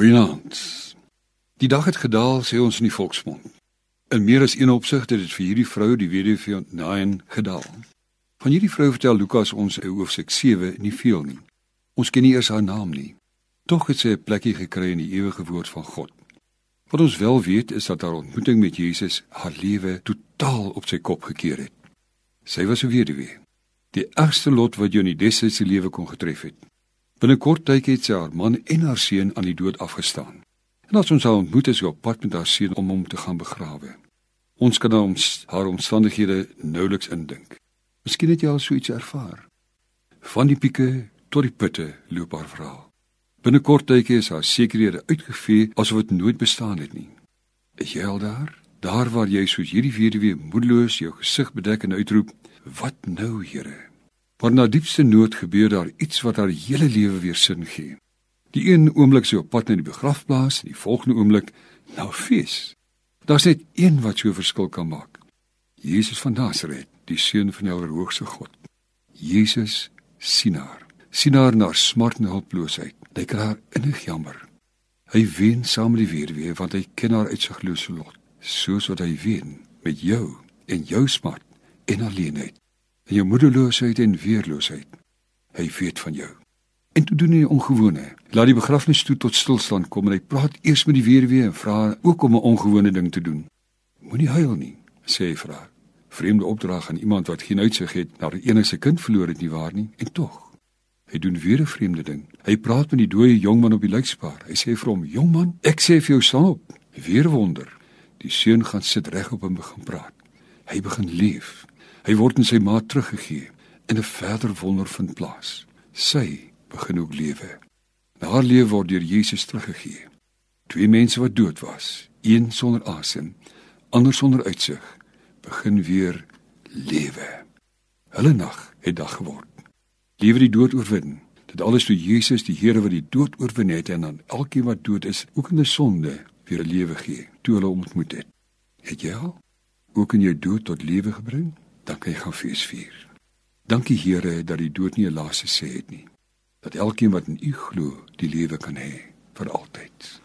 Goeienaand. Die dag het gedaal, sê ons in die volksmond. In meer as een opsig het dit vir hierdie vrou, die weduwee van Nain, gedaal. Van hierdie vrou vertel Lukas ons in hoofstuk 7 nie veel nie. Ons ken nie eers haar naam nie. Tog het sy 'n plekkie gekry in die ewige woord van God. Wat ons wel weet is dat haar ontmoeting met Jesus haar lewe totaal op sy kop gekeer het. Sy was 'n weduwee. Die ergste lot wat jou in die desse se lewe kon getref het. Binne kort tyd het sy haar man en haar seun aan die dood afgestaan. En as ons haar ontmoet is op pad met haar seun om hom te gaan begrawe. Ons kan ons haar omstandighede nouliks indink. Miskien het jy al so iets ervaar. Van die pieke tot die putte loop haar verhaal. Binne kort tyd is haar sekerhede uitgevee asof dit nooit bestaan het nie. Is jy al daar? Daar waar jy soos hierdie weduwee moedeloos jou gesig bedek en uitroep: "Wat nou, Here?" Maar na diepste nood gebeur daar iets wat haar hele lewe weer sin gee. Die een oomblik sy op pad na die begrafplaas en die volgende oomblik na fees. Daar's net een wat so verskil kan maak. Jesus van Nasaret, die seun van die Allerhoogste God. Jesus sien haar. Sien haar na smart en hulpeloosheid. Hy kry haar innig jammer. Hy ween saam met die weduwee want hy ken haar uitsiglose lot, soos wat hy ween met jou en jou smart en alleenheid en jou moedeloosheid en weerloosheid. Hy weet van jou. En toe doen hy ongewone. Laat die begrafnis toe tot stilstand kom en hy praat eers met die weduwee en vra ook om 'n ongewone ding te doen. Moenie huil nie, sê hy vir haar. Vreemde opdrag aan iemand wat geen uitsig het na 'n enigste kind verloor het nie waar nie. En tog, hy doen weer 'n vreemde ding. Hy praat met die dooie jongman op die lijkspaar. Hy sê vir hom: "Jongman, ek sê vir jou staan op." Weer wonder. Die seun gaan sit reg op en begin praat. Hy begin leef. Hy word in sy maat teruggegee en 'n verder wonder vind plaas. Sy begin ook lewe. Haar lewe word deur Jesus teruggegee. Twee mense wat dood was, een sonder asem, ander sonder uitsig, begin weer lewe. Hulle nag het dag geword. Lewe die dood oorwin. Dit alles toe Jesus die Here wat die dood oorwin het en aan elkeen wat dood is, ook in die sonde, weer 'n lewe gee. Toe hulle ontmoet het. Het jy al ook in jou dood tot lewe gebring? Dan kan jy gaan fees vier. Dankie Here dat die dood nie 'n laaste sê het nie. Dat elkeen wat in U glo, die lewe kan hê vir altyd.